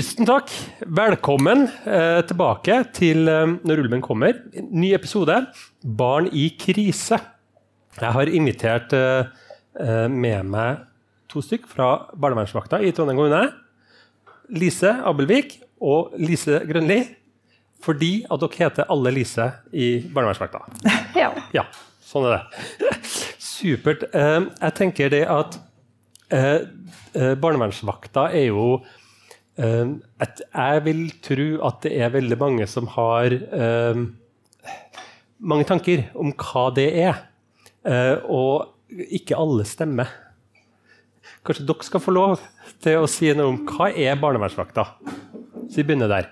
Tusen takk. Velkommen eh, tilbake til eh, Når ulven kommer. Ny episode. Barn i krise. Jeg har invitert eh, eh med meg to stykk fra barnevernsvakta i Trondheim kommune. Lise Abelvik og Lise Grønli. Fordi at dere heter alle Lise i barnevernsvakta. Ja. ja. Sånn er det. Supert. Eh, jeg tenker det at eh, barnevernsvakta er jo Jeg vil tro at det er veldig mange som har mange tanker om hva det er. og ikke alle stemmer. Kanskje dere skal få lov til å si noe om hva er barnevernsvakta? Så vi begynner der.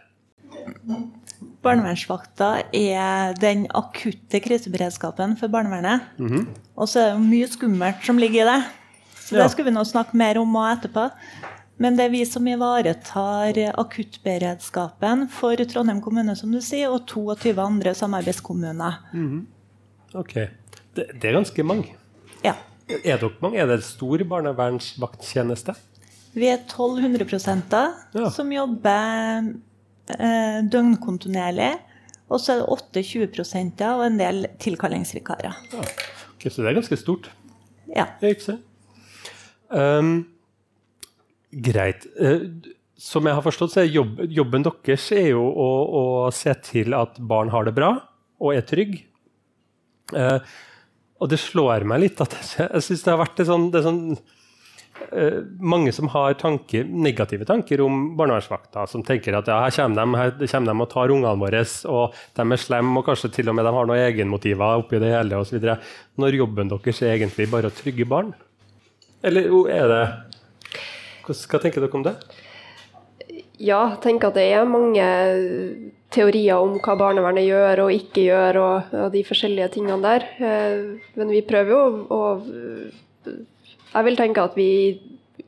Barnevernsvakta er den akutte kriseberedskapen for barnevernet. Mm -hmm. Og så er det mye skummelt som ligger i det. Så det skal vi nå snakke mer om etterpå. Men det er vi som ivaretar akuttberedskapen for Trondheim kommune, som du sier, og 22 andre samarbeidskommuner. Mm -hmm. Ok. Det, det, er ganske mange. Ja. Er dere mange? Er det stor barnevernsvakttjeneste? Vi er 1200 ja. som jobber eh, døgnkontinuerlig. Og så er det 28 og en del tilkallingsvikarer. Ja. Okay, så det er ganske stort. Ja. Ikke sant? Um, greit. Uh, som jeg har forstått, så er jobb, jobben deres er jo å, å, se til at barn har det bra og er trygge. Uh, og det slår meg litt at jeg, jeg syns det har vært det sånn, det sånn uh, mange som har tanker, negative tanker om barnevernsvakta, som tenker at ja, her kommer de, her kommer de og tar ungene våre, og de er slemme, og kanskje til og med de har noen egenmotiver oppi det hele osv. Når jobben deres er egentlig bare å trygge barn? Eller er det Hva tenker dere om det? Ja, jeg tenker at det er mange teorier om hva barnevernet gjør og ikke gjør, og, og de forskjellige tingene der. Eh, men vi prøver jo å Jeg vil tenke at vi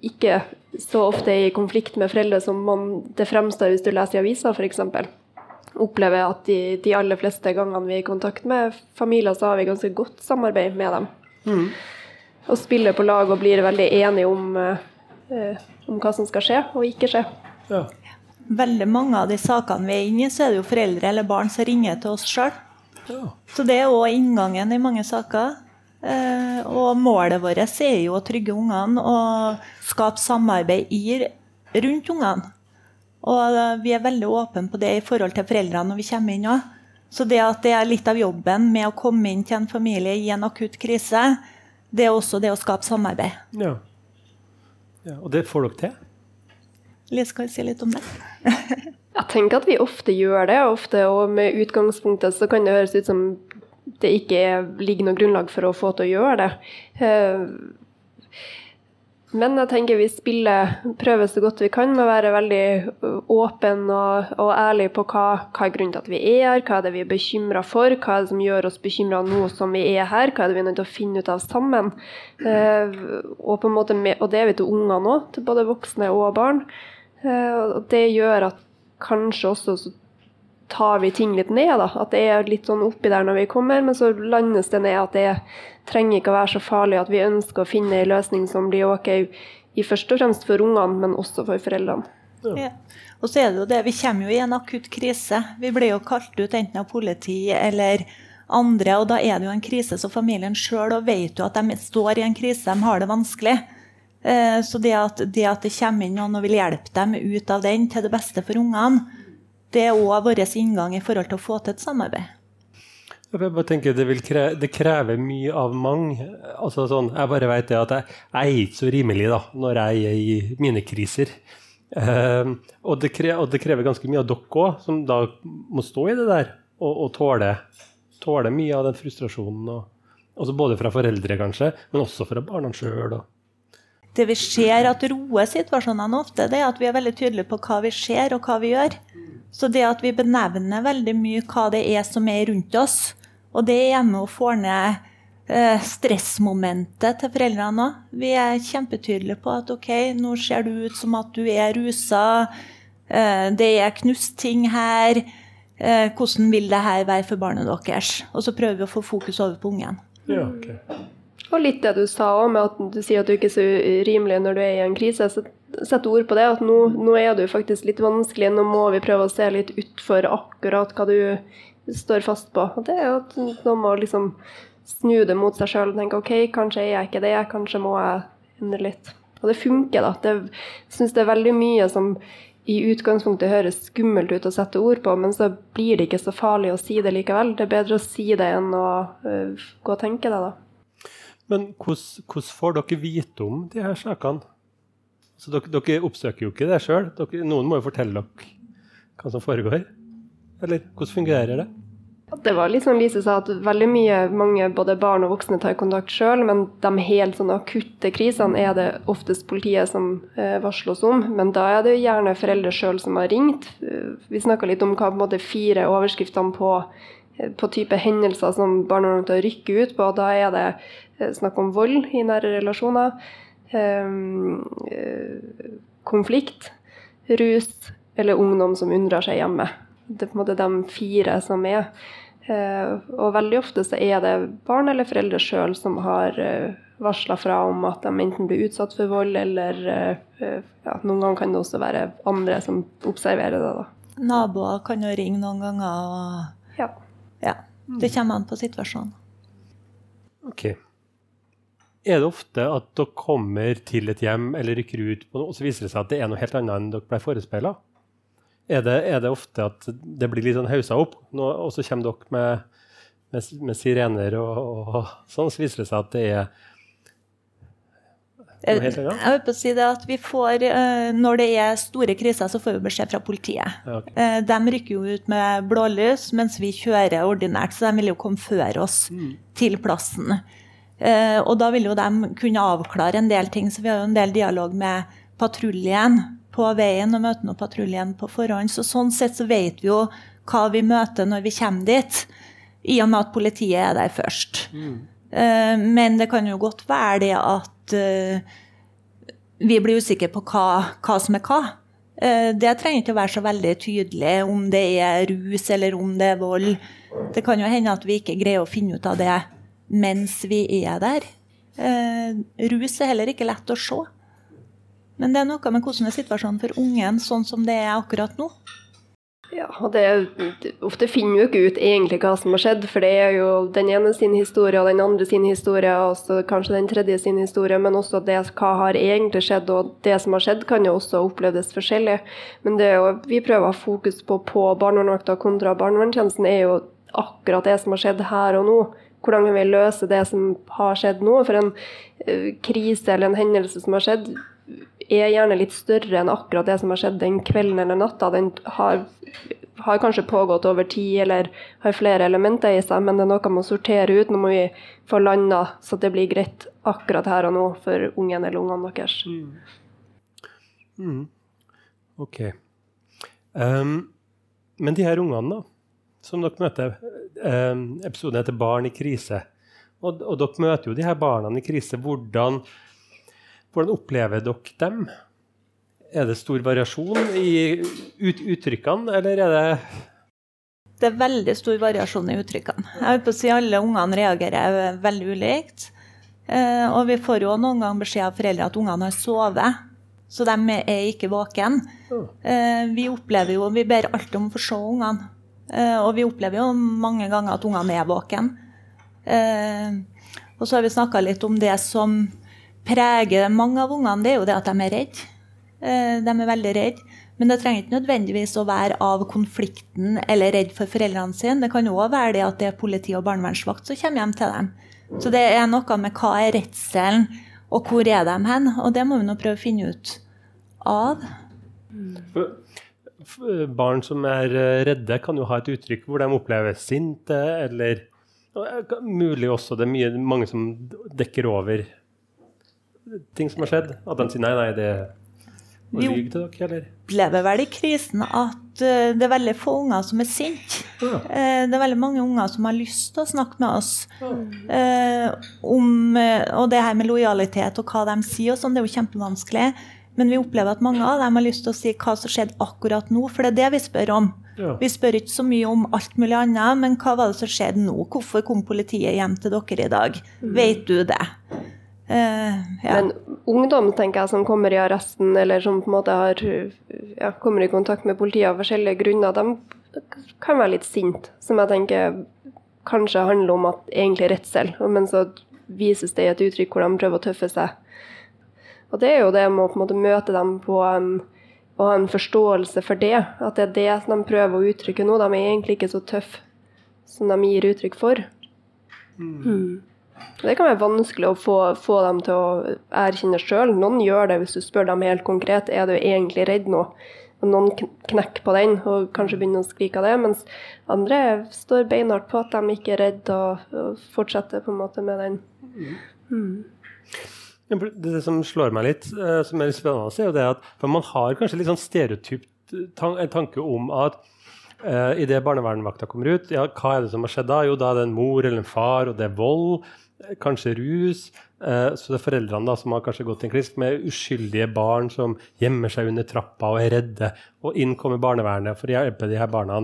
ikke så ofte er i konflikt med foreldre som man, det fremstår hvis du leser i avisa f.eks. Opplever at de, de, aller fleste gangene vi er i kontakt med familier, så har vi ganske godt samarbeid med dem. Mm og spiller på lag og blir veldig enige om, eh, om hva som skal skje og ikke skje. Ja. Veldig mange av de sakene vi er inne i, så er det jo foreldre eller barn som ringer til oss sjøl. Ja. Så det er òg inngangen i mange saker. Eh, og målet vårt er jo å trygge ungene og skape samarbeid i, rundt ungene. Og vi er veldig åpne på det i forhold til foreldrene når vi kommer inn òg. Så det at det er litt av jobben med å komme inn til en familie i en akutt krise, det er også det å skape samarbeid. Ja. Ja og det får dere til? Lise, kan jeg si litt om det? jeg tenker at vi ofte gjør det. ofte, Og med utgangspunktet så kan det høres ut som det ikke ligger noe grunnlag for å få til å gjøre det. Men jeg tenker vi spiller, prøver så godt vi kan med å være veldig åpen og, og ærlig på hva, hva, er grunnen til at vi er her, hva er det vi er bekymra for, hva er det som gjør oss bekymra nå som vi er her, hva er det vi er nødt til å finne ut av sammen. Eh, og, med, og det er vi til ungene òg, til både voksne og barn. Eh, og det gjør at kanskje også så tar vi ting litt ned. da, At det er litt sånn oppi der når vi kommer, men så landes det ned at det trenger ikke å være så farlig. At vi ønsker å finne en løsning som blir OK i først og fremst for ungene, men også for foreldrene. Ja. Og så er det jo det, Vi kommer jo i en akutt krise. Vi blir jo kalt ut enten av politi eller andre, og da er det jo en krise. Så familien sjøl vet jo at de står i en krise, de har det vanskelig. Eh, så det at, det at det kommer inn noen og vil hjelpe dem ut av den til det beste for ungene, det er òg vår inngang i forhold til å få til et samarbeid. Jeg bare tenker Det, kreve, det krever mye av mange. Altså sånn, jeg bare vet det at jeg, jeg, er ikke så rimelig da, når jeg er i mine kriser. Uh, og, det krever, og, det krever, ganske mye av dere òg, som da må stå i det der og, og tåle, tåle, mye av den frustrasjonen. Og, både fra foreldre, kanskje, men også fra barna sjøl. Det vi ser at roer situasjonene ofte, det er at vi er veldig tydelige på hva vi ser og hva vi gjør. Så det at vi benevner veldig mye hva det er som er rundt oss, og det er med å få ned eh, stressmomentet til foreldrene òg. Vi er kjempetydelige på at OK, nå ser du ut som at du er rusa. Eh, det er knust ting her. Eh, hvordan vil det her være for barnet deres? Og så prøver vi å få fokus over på ungen. Ja, okay. Og litt det du sa òg, med at du sier at du ikke er så rimelig når du er i en krise. Så sette ord på det, at nå, nå er du faktisk litt vanskelig. Nå må vi prøve å se litt utfor akkurat hva du står fast på. Og det er jo at noen må liksom snu det mot seg sjøl og tenke OK, kanskje er jeg ikke det, kanskje må jeg endre litt. Og det funker, da. Det, syns det er veldig mye som i utgangspunktet høres skummelt ut å sette ord på, men så blir det ikke så farlig å si det likevel. Det er bedre å si det enn å uh, gå og tenke det, da. Men hvordan får dere vite om de her sakene? Så dere, dere oppsøker jo ikke det sjøl. Noen må jo fortelle dere hva som foregår. Eller hvordan fungerer det? Det var litt sånn Lise sa, at veldig mye, mange både barn og voksne tar kontakt sjøl, men de helt sånn akutte krisene er det oftest politiet som varsles varsler oss om. Men da er det gjerne foreldre sjøl som har ringt. Eh, vi snakka litt om hva på en måte fire overskriftene på, eh, på type hendelser som barn til å rykke ut på. Da er det eh, snakk om vold i nære relasjoner. Eh, konflikt, rus eller ungdom som unndrar seg hjemme. Det er på en måte de fire som er. Eh, og veldig ofte så er det barn eller foreldre sjøl som har varsla fra om at de enten blir utsatt for vold, eller ja, noen ganger kan det også være andre som observerer det. da. Naboer kan jo ringe noen ganger. og ja. Ja. Det kommer an på situasjonen. OK. er det ofte at dere kommer til et hjem eller rykker ut og så viser det seg at det er noe helt annet enn dere ble forespeila? Er, er, det ofte at det blir litt sånn haussa opp, og så kommer dere med, med, med sirener og, og, sånn, så viser det seg at det er jeg vil på å si det at vi får, eh, Når det er store kriser, så får vi beskjed fra politiet. Ja, okay. Eh, de rykker jo ut med blålys, mens vi kjører ordinært. Så de vil jo komme før oss mm. til plassen. Eh, og da vil jo de kunne avklare en del ting, så vi har jo en del dialog med patruljen på veien og møter nå patruljen på forhånd. Så sånn sett så vet vi jo hva vi møter når vi kommer dit, i og med at politiet er der først. Mm. Eh, men det kan jo godt være det at eh, vi blir usikre på hva, hva som er hva. Det trenger ikke å være så veldig tydelig om det er rus eller om det er vold. Det kan jo hende at vi ikke greier å finne ut av det mens vi er der. Eh, rus er heller ikke lett å se. Men det er noe med hvordan er situasjonen for ungen sånn som det er akkurat nå. Ja, og det, Ofte finner jo ikke ut egentlig hva som har skjedd, for det er jo den ene sin historie og den andre sin historie, og kanskje den tredje sin historie, men også det hva har egentlig skjedd, og det som har skjedd kan jo også oppleves forskjellig. Men det jo, vi prøver å ha fokus på på barnevernvakta kontra barnevernstjenesten, er jo akkurat det som har skjedd her og nå. Hvordan kan vi løse det som har skjedd nå? For en uh, krise eller en hendelse som har skjedd, er gjerne litt større enn akkurat det som har skjedd den kvelden eller natta. Den har, har kanskje pågått over tid eller har flere elementer i seg, men det er noe å sortere ut. Nå må vi få landa så det blir greit akkurat her og nå for ungen eller ungene deres. Mm. Mm. OK. Um, men de her ungene, da? som dere møter. um, episoden heter 'Barn i krise'. Og, og, dere møter jo de her barna i krise. Hvordan, hvordan opplever dere dem? Er det stor variasjon i ut, uttrykkene, eller er det Det er veldig stor variasjon i uttrykkene. Jeg vil på å si Alle ungene reagerer veldig ulikt. Eh, og vi får jo noen ganger beskjed av foreldre at ungene har sovet. Så de er ikke våkne. Eh, vi opplever jo, vi ber alltid om å få se ungene. Eh, og vi opplever jo mange ganger at ungene er våkne. Eh, og så har vi snakka litt om det som preger mange av ungene, det er jo det at de er redde. Eh, de er veldig redde. Men det trenger ikke nødvendigvis å være av konflikten eller redd for foreldrene sine. Det kan òg være det at det er politi og barnevernsvakt som kommer hjem til dem. Så det er noe med hva er redselen, og hvor er de hen? Og det må vi nå prøve å finne ut av. Eh, barn som er eh, redde, kan jo ha et uttrykk hvor de opplever sinte, eller mulig også det er mye, mange som dekker over ting som har skjedd. At de sier nei, nei, det vi opplever vel i krisen at det er veldig få unger som er sinte. Ja. Det er veldig mange unger som har lyst til å snakke med oss ja. om Og det her med lojalitet og hva de sier og sånn, det er jo kjempevanskelig. Men vi opplever at mange av dem har lyst til å si hva som skjedde akkurat nå, for det er det vi spør om. Ja. Vi spør ikke så mye om alt mulig annet, men hva var det som skjedde nå? Hvorfor kom politiet hjem til dere i dag? Mm. Vet du det? Uh, ja. Men ungdom tenker jeg, som kommer i arresten, eller som på en måte har, ja, kommer i kontakt med politiet av forskjellige grunner, de kan være litt sinte. Som jeg tenker kanskje handler om at egentlig redsel, men så vises det i et uttrykk hvor de prøver å tøffe seg. Og det er jo det med å på en måte møte dem på en og ha en forståelse for det. At det er det de prøver å uttrykke nå. De er egentlig ikke så tøffe som de gir uttrykk for. Mm. Det kan være vanskelig å få, få dem til å erkjenne sjøl. Noen gjør det hvis du spør dem helt konkret er du egentlig redd nå. Og noen knekker på den og kanskje begynner å skrike av det, mens andre står beinhardt på at de ikke er redd og, og fortsetter på en måte med den. Mm. Mm. Det som slår meg litt, eh, som er litt spennende, er jo det at man har kanskje litt sånn stereotyp tanke om at uh, eh, idet barnevernvakta kommer ut, ja, hva er det som har skjedd da? Jo, da er det en mor eller en far, og det er vold kanskje rus. Eh, så det er foreldrene da, som har kanskje gått en klisk med uskyldige barn som gjemmer seg under trappa og er redde. Og inn kommer barnevernet for å hjelpe de her barna.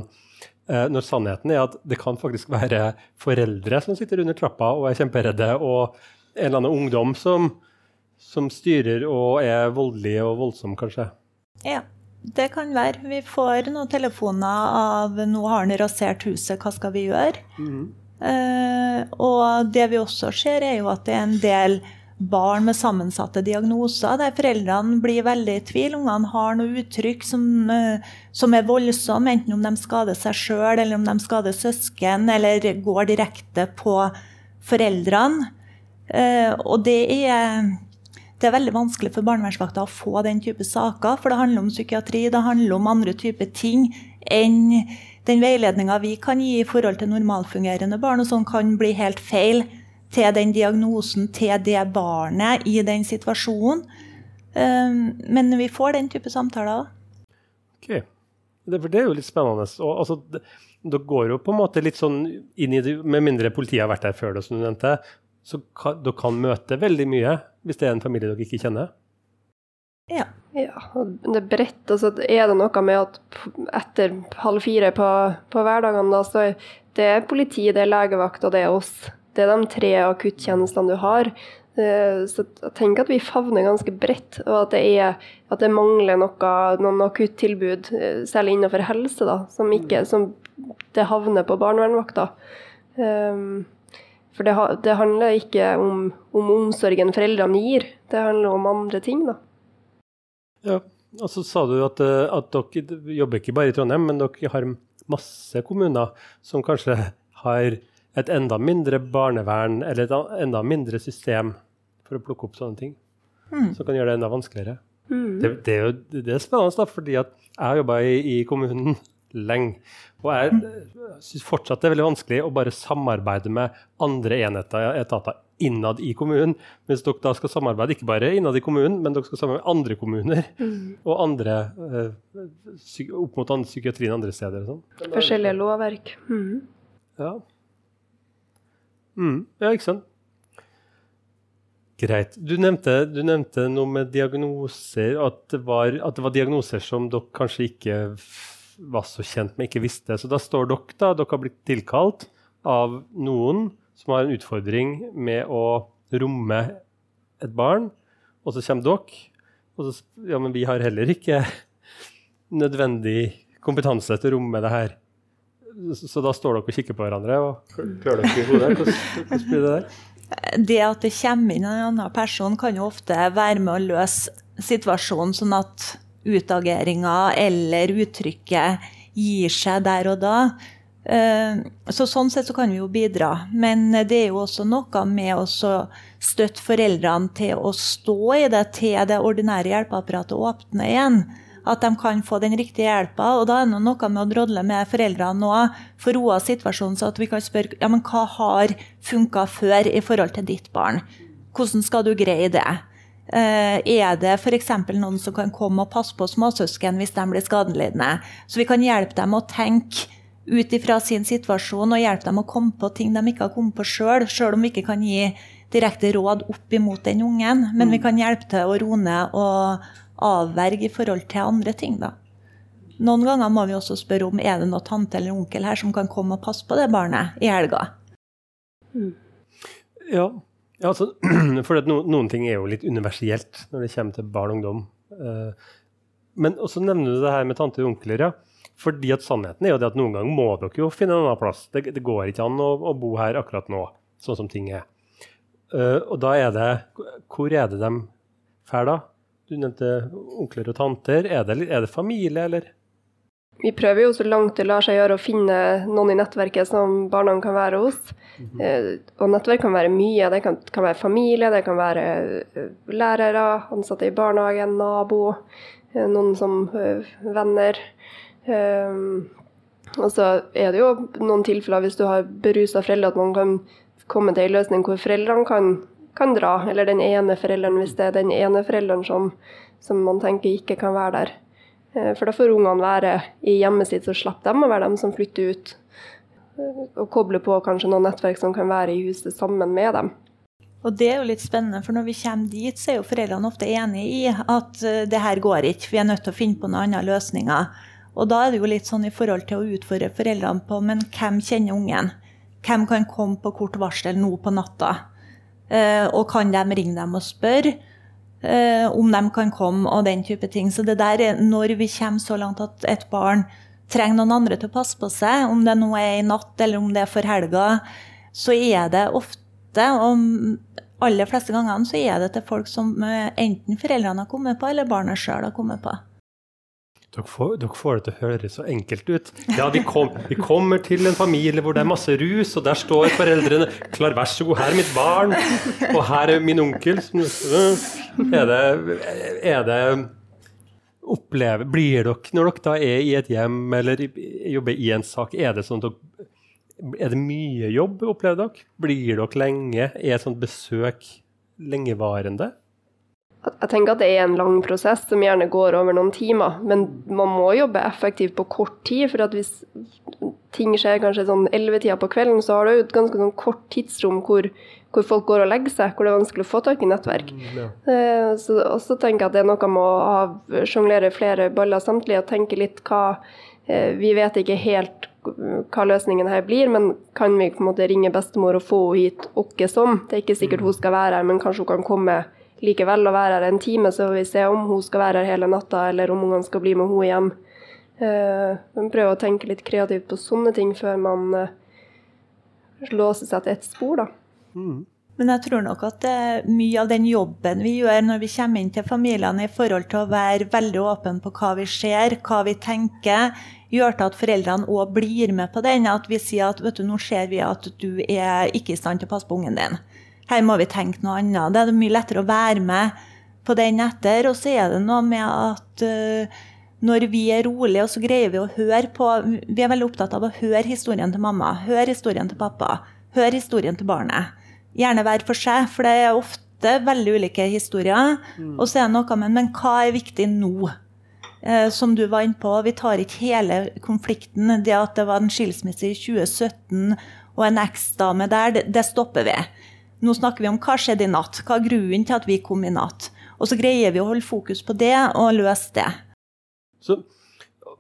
Eh, når sannheten er at det kan faktisk være foreldre som sitter under trappa og er kjemperedde, og en eller annen ungdom som, som styrer og er voldelig og voldsom, kanskje. Ja. Det kan være. Vi får noen telefoner av 'nå har han rasert huset, hva skal vi gjøre'? Mm -hmm. Uh, og det vi også ser, er jo at det er en del barn med sammensatte diagnoser der foreldrene blir veldig i tvil. Ungene har noe uttrykk som, uh, som er voldsomme, enten om de skader seg sjøl, eller om de skader søsken, eller går direkte på foreldrene. Uh, og det er, det er veldig vanskelig for barnevernsvakta å få den type saker, for det handler om psykiatri, det handler om andre typer ting enn den veiledninga vi kan gi i forhold til normalfungerende barn, og sånn kan bli helt feil til den diagnosen til det barnet i den situasjonen. Ehm, men vi får den type samtaler òg. Okay. Det, det, er jo litt spennende. Og, altså, det, går jo på en måte litt sånn inn i det, Med mindre politiet har vært der før, det, som du nevnte, så dere kan møte veldig mye hvis det er en familie dere ikke kjenner. Ja. ja. Det er bredt. Altså, er det noe med at etter halv fire på, på hverdagene, da, så det er politi, det er legevakt og det er oss. Det er de tre akuttjenestene du har. Eh, så jeg tenker at vi favner ganske bredt, og at det, er, at det mangler noe, noen akuttilbud, eh, særlig innenfor helse, da, som, ikke, som det havner på barnevernvakta. Um, for det, det, handler ikke om, om omsorgen foreldrene gir, det handler om andre ting. da. Ja, og så sa du at, eh, at, dere jobber ikke bare i Trondheim, men dere har masse kommuner som kanskje har et enda mindre barnevern eller et enda mindre system for å plukke opp sånne ting. Mm. Som kan gjøre det enda vanskeligere. Mm. Det, det, er jo det er spennende, da, fordi jeg har jobba i, i, kommunen lenge. Og jeg syns fortsatt det er veldig vanskelig å bare samarbeide med andre enheter etater innad i kommunen. Mens dere da skal samarbeide ikke bare innad i kommunen, men dere skal samarbeide med andre kommuner. Mm. Og andre, eh, opp mot andre, psykiatrien andre steder. Sånn. Forskjellige lovverk. Mm. Ja. Mm. ja, ikke sant. Greit. Du nevnte, du nevnte, noe med diagnoser, at det, var, at det var diagnoser som dere kanskje ikke var så kjent med, ikke visste. Så da står dere da, dere har blitt tilkalt av noen som har en utfordring med å romme et barn, og så kommer dere. Og så ja, men vi har heller ikke nødvendig kompetanse til å romme det her. Så, så da står dere og kikker på hverandre og klør dere i hodet. Hvordan, hvordan blir det der? Det at det kommer inn en annen person, kan jo ofte være med å løse situasjonen, sånn at utageringa eller uttrykket gir seg der og da. Eh, så Sånn sett så kan vi jo bidra. Men det er jo også noe med å støtte foreldrene til å stå i det til det ordinære hjelpeapparatet åpner igjen. At de kan få den riktige hjelpa. Og da er det noe med å drodle med foreldrene nå, å roa situasjonen, så at vi kan spørre ja, men hva har funka før i forhold til ditt barn. Hvordan skal du greie det? Uh, er det f.eks. noen som kan komme og passe på småsøsken hvis de blir skadelidende? Så vi kan hjelpe dem å tenke ut ifra sin situasjon og hjelpe dem å komme på ting de ikke har kommet på sjøl, sjøl om vi ikke kan gi direkte råd opp imot den ungen. Men vi mm. kan hjelpe til å roe ned og avverge i forhold til andre ting. da. Noen ganger må vi også spørre om er det noe tante eller onkel her som kan komme og passe på det barnet i helga. Mm. Ja, Ja, altså, for no, Noen ting er jo litt universelt når det kommer til barn og ungdom. Uh, men også nevner du det her med tanter og onkler. ja. Fordi at Sannheten er jo det at noen ganger må dere jo finne en annen plass. Det, det går ikke an å, å, bo her akkurat nå, sånn som ting er. Uh, og da er det Hvor er det de drar, da? Du nevnte onkler og tanter. Er det, er det familie, eller? Vi prøver jo så langt det lar seg gjøre å finne noen i nettverket som barna kan være hos. Mm -hmm. Og nettverk kan være mye. Det kan, kan, være familie, det kan være eh, lærere, ansatte i barnehagen, nabo, eh, noen som venner. Og så er det jo noen tilfeller hvis du har berusa foreldre, at man kan komme til en løsning hvor foreldrene kan, kan, dra. Eller den ene forelderen, hvis det er den ene forelderen som, som man tenker ikke kan være der. Eh, for da får ungene være i hjemmet sitt, så slipper de å være dem som flytter ut. Eh, og koble på kanskje noen nettverk som kan være i huset sammen med dem. Og det er jo litt spennende, for når vi kommer dit, så er jo foreldrene ofte enig i at eh, det her går ikke, vi er nødt til å finne på noen andre løsninger. Og da er det jo litt sånn i forhold til å utfordre foreldrene på men hvem kjenner ungen? Hvem kan komme på kort varsel nå på natta? Og kan de ringe dem og spørre? Eh, om de kan komme og den type ting. Så det der er når vi kommer så langt at et barn trenger noen andre til å passe på seg, om det nå er i natt eller om det er for helga, så er det ofte, og aller fleste gangene, så er det til folk som eh, enten foreldrene har kommet på, eller barnet sjøl har kommet på. Dere får, det til å høres så enkelt ut. Ja, vi, kom, vi, kommer til en familie hvor det er masse rus, og der står foreldrene klar, vær så god, her er mitt barn, og her er min onkel. Er det, er det opplever, Blir dere, når dere da er i et hjem eller jobber i en sak, er det sånn at dere, er det mye jobb, opplever dere? Blir dere lenge? Er sånt besøk lengevarende? Jeg tenker at det er en lang prosess som gjerne går over noen timer, men man må jobbe effektivt på kort tid. For at hvis ting skjer kanskje sånn ellevetida på kvelden, så har du et ganske sånn kort tidsrom hvor, hvor, folk går og legger seg, hvor det er vanskelig å få tak i nettverk. Mm, ja. Eh, så også tenker jeg at det er noe med å sjonglere flere baller samtidig og tenke litt hva eh, Vi vet ikke helt hva løsningen her blir, men kan vi på en måte ringe bestemor og få henne hit åkke som? Det er ikke sikkert mm. hun skal være her, men kanskje hun kan komme likevel å være her en time, så får vi se om hun skal være her hele natta, eller om ungene skal bli med henne hjem. Uh, men prøve å tenke litt kreativt på sånne ting før man uh, låser seg til ett spor, da. Mm. Men jeg tror nok at mye av den jobben vi gjør når vi kommer inn til familiene i forhold til å være veldig åpen på hva vi ser, hva vi tenker, gjør til at foreldrene òg blir med på den. At vi sier at vet du, nå ser vi at du er ikke i stand til å passe på ungen din. Her må vi tenke noe annet. Det er mye lettere å være med på den etter. Og så er det noe med at uh, når vi er rolige, og så greier vi å høre på Vi er veldig opptatt av å høre historien til mamma, høre historien til pappa, høre historien til barnet. Gjerne hver for seg, for det er ofte veldig ulike historier. Mm. Og så er det noe med Men hva er viktig nå? Eh, som du var inne på, vi tar ikke hele konflikten. Det at det var en skilsmisse i 2017 og en eksdame der, det, det stopper vi. Nå snakker vi om hva skjedde i natt, hva er grunnen til at vi kom i natt. Og så greier vi å holde fokus på det og løse det. Så,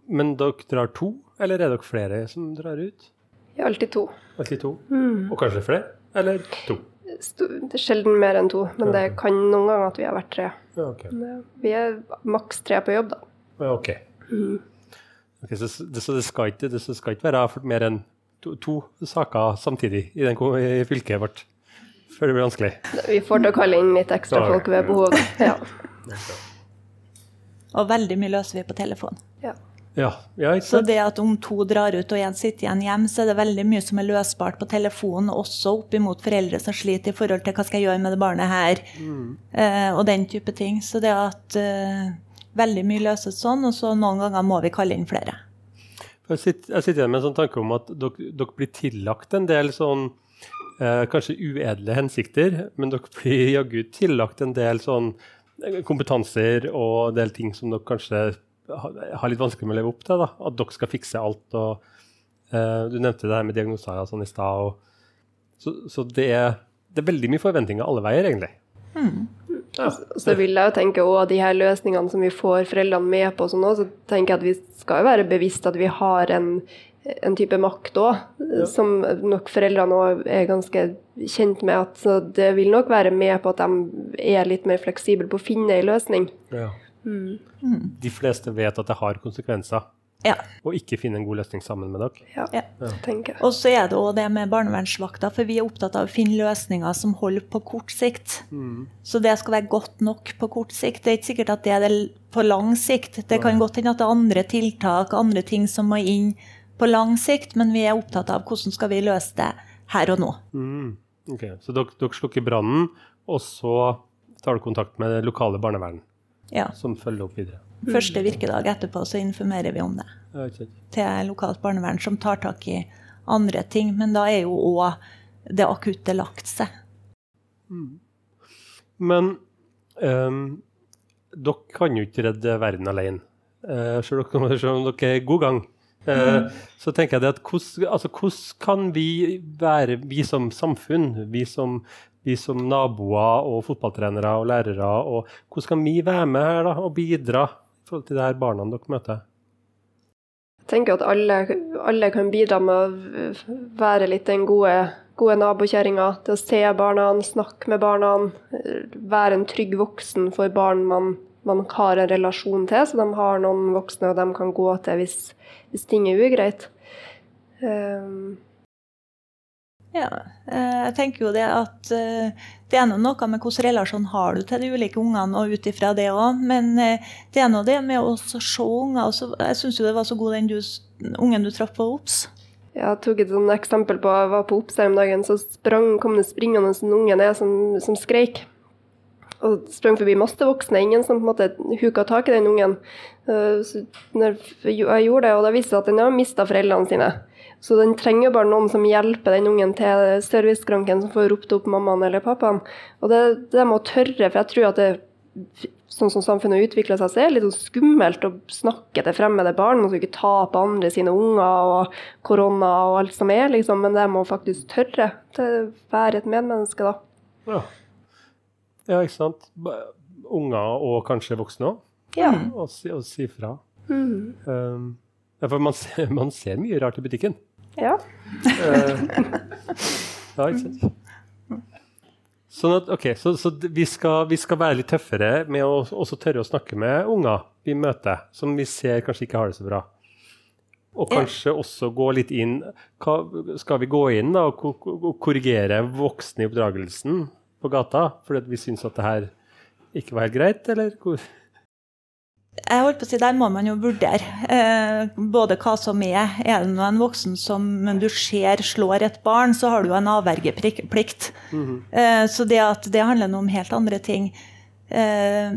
men dere drar to, eller er dere flere som drar ut? Ja, alltid to. Alltid to? Mm. Og kanskje flere? Eller to? Det er sjelden mer enn to, men det kan noen ganger at vi har vært tre. Ja, okay. Vi er maks tre på jobb, da. Ja, ok. Mm. okay så, det, så, det, skal ikke, det skal ikke være mer enn to, to saker samtidig i, den, i fylket vårt? Før det blir vanskelig. Vi får til å kalle inn litt ekstra folk ved behov. Ja. Og veldig mye løser vi på telefon. Ja. Ja, ja, så det at om to drar ut og én sitter igjen hjem, så er det veldig mye som er løsbart på telefonen, også oppimot foreldre som sliter i forhold til hva skal jeg gjøre med det barnet her, mm. eh, og den type ting. Så det at eh, veldig mye løses sånn, og så noen ganger må vi kalle inn flere. Jeg sitter, jeg sitter igjen med en sånn tanke om at dere, dere blir tillagt en del sånn eh, kanskje uedle hensikter, men dere blir jaggu tillagt en del sånn eh, kompetanser og en del ting som dere kanskje har litt vanskelig med å leve opp til. Da. At dere skal fikse alt. Og, eh, du nevnte det her med diagnoser sånn i stad. Så, så det, er, det, er, veldig mye forventninger alle veier, egentlig. Mm. Ja. Så vil jeg jo tenke også de her løsningene som vi får foreldrene med på, sånn også, så tenker jeg at vi skal jo være bevisst at vi har en en type makt òg, som nok foreldrene òg er ganske kjent med. at så Det vil nok være med på at de er litt mer fleksible på å finne en løsning. Ja. De fleste vet at det har konsekvenser, Ja. og ikke finne en god løsning sammen med dere. Ja, Ja. tenker jeg. Og så er det òg det med barnevernsvakta, for vi er opptatt av å finne løsninger som holder på kort sikt. Så det skal være godt nok på kort sikt. Det er ikke sikkert at det er det på lang sikt. Det kan godt hende at det er andre tiltak, andre ting som må inn på lang sikt, men vi er opptatt av hvordan skal vi løse det her og nå. Mm. Ok, Så dere, dere slukker brannen, og så tar du kontakt med det lokale barnevern, Ja. som følger opp videre. Første virkedag etterpå så informerer vi om det okay. til lokalt barnevern, som tar tak i andre ting. Men da er jo òg det akutte lagt seg. Men um, dere kan jo ikke redde verden alene. Uh, selv, om- selv om dere er i god gang. Eh, Så tenker jeg det at hvordan, altså, kan vi være, vi som samfunn, vi som, vi som naboer og fotballtrenere og lærere, og hvordan kan vi være med her da, og bidra i forhold til de her barna dere møter? Jeg tenker at alle, alle kan bidra med å være litt den gode, gode nabokjerringa. Til å se barna, snakke med barna, være en trygg voksen for barn man, man har en relasjon til, så de har noen voksne og de kan gå til hvis, hvis ting er ugreit. Um, Ja, eh, jeg tenker jo det at eh, det er noe med hvilken relasjon har du til de ulike ungene, og ut ifra det òg. Men eh, det er nå det med å se unger. Jeg syns jo det var så god den du, ungen du traff på OBS. Jeg tok et sånt eksempel på jeg var på Ops her om dagen, så sprang, kom det springende en unge ned som, som skreik. Og sprang forbi masse voksne. Ingen som på en måte huka tak i den ungen. Eh, Så jeg gjorde det, og det viste seg at den har mista foreldrene sine. Så den trenger bare noen som hjelper den ungen til serviceskranken, som får ropt opp mammaen eller pappaen. Og det, det må tørre, for jeg tror at det sånn som samfunnet utvikler seg, så er det litt sånn skummelt å snakke til fremmede barn. Man skal ikke ta på andre sine unger og korona og alt som er, liksom. Men det må faktisk tørre til å være et medmenneske, da. Ja, ja ikke sant? Unger og kanskje voksne òg, Ja. og, si, og si fra. Mm. Um, ja, for man ser, man ser mye rart i butikken. ja. uh, ja, ikke sant? Sånn at, ok, Så, så vi, skal, vi skal være litt tøffere med å også tørre å snakke med unger vi møter, som vi ser kanskje ikke har det så bra. Og Ja. kanskje også gå litt inn hva, Skal vi gå inn da, og korrigere voksne i oppdragelsen på gata fordi vi syns at det her ikke var helt greit, eller? hvor- Jeg holdt på å si, Der må man jo vurdere eh, både hva som er. Er det en voksen som du ser slår et barn, så har du jo en avvergeplikt. eh, så det at det handler nå om helt andre ting. Eh,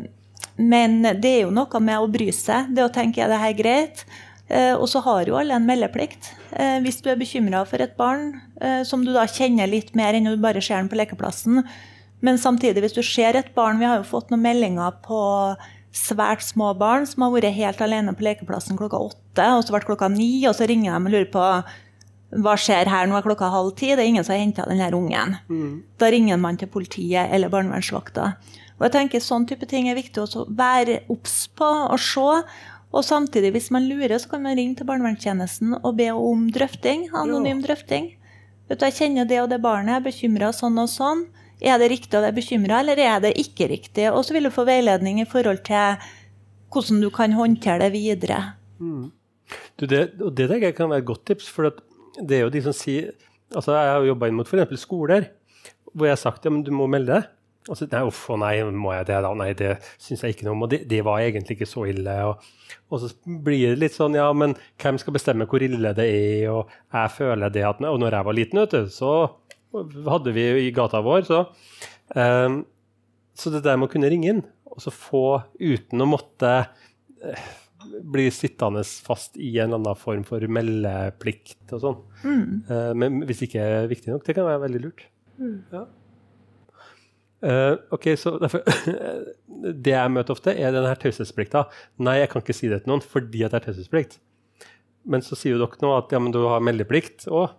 men det er jo noe med å bry seg. Det å tenke er det her greit? Eh, og så har jo alle en meldeplikt. Eh, hvis du er bekymra for et barn eh, som du da kjenner litt mer enn når du bare ser den på lekeplassen. Men samtidig, hvis du ser et barn Vi har jo fått noen meldinger på svært små barn som har vært helt alene på lekeplassen klokka åtte, og så ble det klokka ni, og så ringer de og lurer på hva skjer her, nå er klokka halv ti, det er ingen som har henta den her ungen. Da ringer man til politiet eller barnevernsvakta. Og jeg tenker Sånn type ting er viktig å være obs på og se. Og samtidig, hvis man lurer, så kan man ringe til barnevernstjenesten og be om drøfting. Anonym drøfting. Vet du, jeg kjenner det og det barnet, er bekymra sånn og sånn. Er det riktig å være bekymra, eller er det ikke riktig? Og så vil du få veiledning i forhold til hvordan du kan håndtere det videre. Du, det, og det tenker jeg kan være et godt tips, for det er jo de som sier altså Jeg har jobba inn mot f.eks. skoler, hvor jeg har sagt ja, men du må melde deg. Og så, nei, uff, nei, må jeg det da? Nei, det syns jeg ikke noe om. Og det, det var egentlig ikke så ille. Og, og så blir det litt sånn, ja, men hvem skal bestemme hvor ille det er? Og jeg føler det at Og når jeg var liten, vet du, så hadde vi i gata vår, så um, Så det der med å kunne ringe inn, og så få uten å måtte eh, bli sittende fast i en eller annen form for meldeplikt og sånn. Eh, men hvis det ikke er viktig nok, det kan være veldig lurt. Ja. Uh, ok, så derfor Det jeg møter ofte, er denne taushetsplikta. Nei, jeg kan ikke si det til noen fordi at det er taushetsplikt. Men så sier jo dere nå at ja, men du har meldeplikt òg.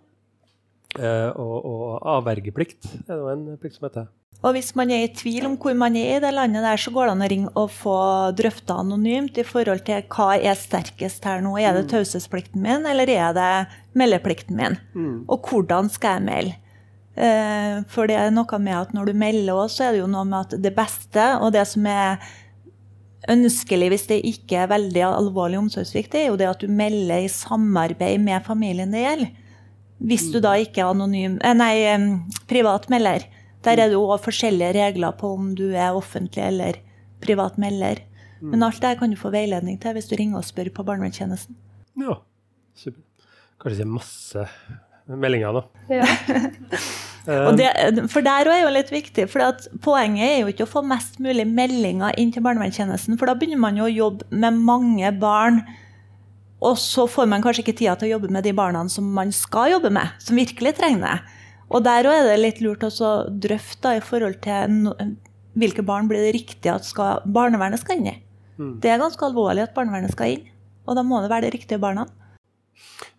Eh, og, og avvergeplikt er det en plikt som heter. Og hvis man er i tvil om hvor man er i det landet der, så går det an å ringe og få drøfta anonymt i forhold til hva er sterkest her nå. Er det mm. taushetsplikten min, eller er det meldeplikten min? Mm. Og hvordan skal jeg melde? Eh, for det er noe med at når du melder òg, så er det jo noe med at det beste og det som er ønskelig hvis det ikke er veldig alvorlig omsorgssvikt, er jo det at du melder i samarbeid med familien det gjelder. Hvis du da ikke er anonym, eh, nei, privat melder. Der er det òg forskjellige regler på om du er offentlig eller privat melder. Men mm. alt det kan du få veiledning til hvis du ringer og spør på barnevernstjenesten. Ja, super. Kanskje det er masse meldinger, da. Ja. det, for der òg er jo litt viktig. For poenget er jo ikke å få mest mulig meldinger inn til barnevernstjenesten, for da begynner man jo å jobbe med mange barn. Og så får man kanskje ikke tida til å jobbe med de barna som man skal jobbe med, som virkelig trenger det. Og der òg er det litt lurt å drøfte i forhold til no, hvilke barn blir det riktig at skal, barnevernet skal inn i. Mm. Det er ganske alvorlig at barnevernet skal inn, og da må det være de riktige barna.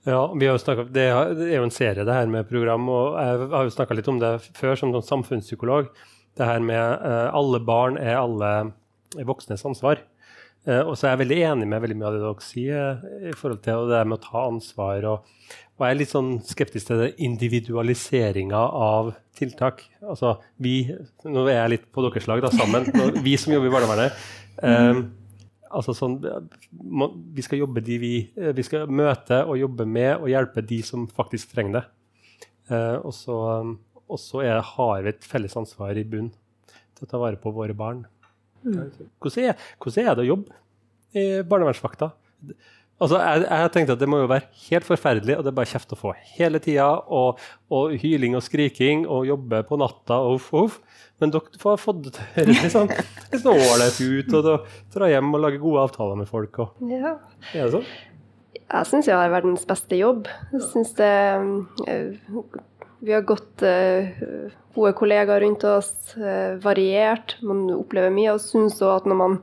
Ja, vi har jo snakket, Det er jo en serie, det her med program, og jeg har jo snakka litt om det før som samfunnspsykolog. Det her med uh, alle barn er alle voksnes ansvar. Uh, og så er jeg veldig enig med veldig mye av det dere sier uh, i forhold til det med å ta ansvar. og og jeg er litt sånn skeptisk til individualiseringa av tiltak. Altså, vi, Nå er jeg litt på deres lag, da, sammen. Vi som jobber i barnevernet. Um, altså sånn, vi skal jobbe de vi, vi skal møte og jobbe med og hjelpe de som faktisk trenger det. Uh, og så, og så er, har vi et felles ansvar i bunn til å ta vare på våre barn. Mm. Hvordan, er, hvordan er det å jobbe i barnevernsvakta? Altså, jeg, jeg, tenkte at Det må jo være helt forferdelig, og det er bare kjeft å få hele tida. Og, og, hyling og skriking og jobbe på natta og uff, uff. Men dere har fått det til sånn, litt sånn ålreit ut. og Dra hjem og lage gode avtaler med folk. Og, ja. Er det sånn? Jeg syns jeg har verdens beste jobb. Jeg syns det uh, Vi har godt uh, gode kollegaer rundt oss, uh, variert. Man opplever mye. Og syns òg at når man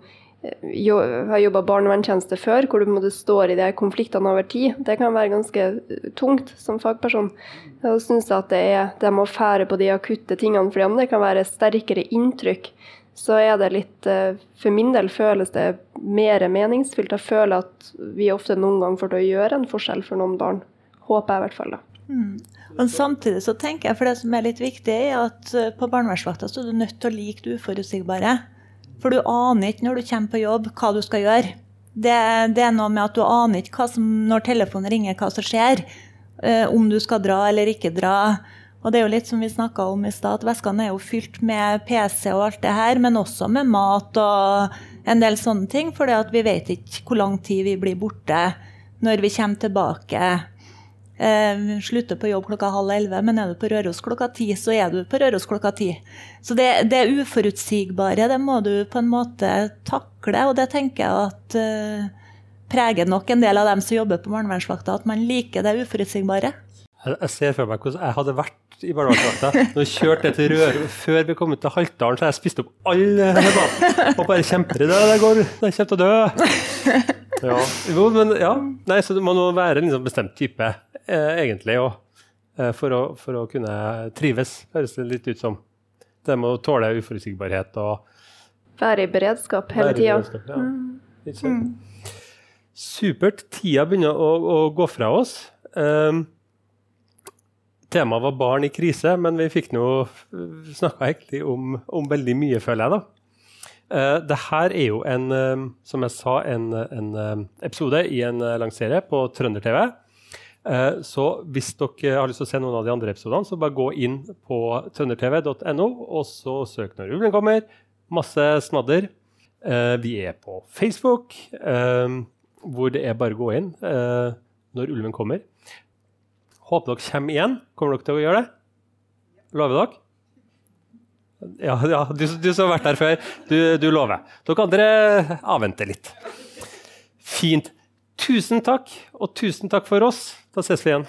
jo, har jobba barnevernstjeneste før, hvor du måte, står i de konfliktene over tid. Det kan være ganske eh, tungt som fagperson. Jeg syns at det er det med å fære på de akutte tingene, fordi om det kan være sterkere inntrykk, så er det litt eh, For min del føles det mer meningsfylt. Jeg føler at vi ofte noen gang får til å gjøre en forskjell for noen barn. Håper jeg i hvert fall, da. Mm. Men samtidig så tenker jeg, for det som er litt viktig, er at eh, på barnevernsvakta er du nødt til å like det uforutsigbare. For du aner ikke når du kommer på jobb, hva du skal gjøre. Det, det er noe med at du aner ikke som, når telefonen ringer, hva som skjer. Uh, om du skal dra eller ikke dra. Og det er jo litt som vi snakka om i stad, at veskene er jo fylt med PC og alt det her, men også med mat og en del sånne ting. For vi vet ikke hvor lang tid vi blir borte når vi kommer tilbake. Eh, slutter på jobb klokka halv elleve, men er du på Røros klokka ti, så er du på Røros klokka ti. Så det, det uforutsigbare, det må du på en måte takle, og det tenker jeg at eh, preger nok en del av dem som jobber på barnevernsvakta, at man liker det uforutsigbare. Jeg ser for meg hvordan jeg hadde vært i barnevernsvakta. Når jeg kjørte til Røros før vi kom ut til Haltdalen, så jeg spist opp alle maten. Og bare kjemper i det. Det går, det kommer til å dø. Ja. Jo, men ja. Nei, så det må være en liksom bestemt type eh, egentlig og, Eh, for, for, å kunne trives, høres det litt ut som. Det med å tåle uforutsigbarhet og Være i beredskap hele tida. Ja. Mm. mm. Supert. Tida begynner å, å gå fra oss. Um, temaet var barn i krise, men vi fikk nå snakka egentlig om, om, veldig mye, føler jeg. da. Uh, det her er jo en, uh, som jeg sa, en, en uh, episode i en lang serie på Trønder-TV. Eh, så hvis dere har lyst til å se noen av de andre episodene, så bare gå inn på trøndertv.no, og så søk når ulven kommer. Masse snadder. Eh, vi er på Facebook, eh, hvor det er bare å gå inn når ulven kommer. Håper dere kommer igjen. Kommer dere til å gjøre det? Lover dere? Ja, ja du, du, som har vært der før, du, du lover. Dere andre avventer litt. Fint. Tusen takk, og tusen takk for oss. Da ses vi igjen.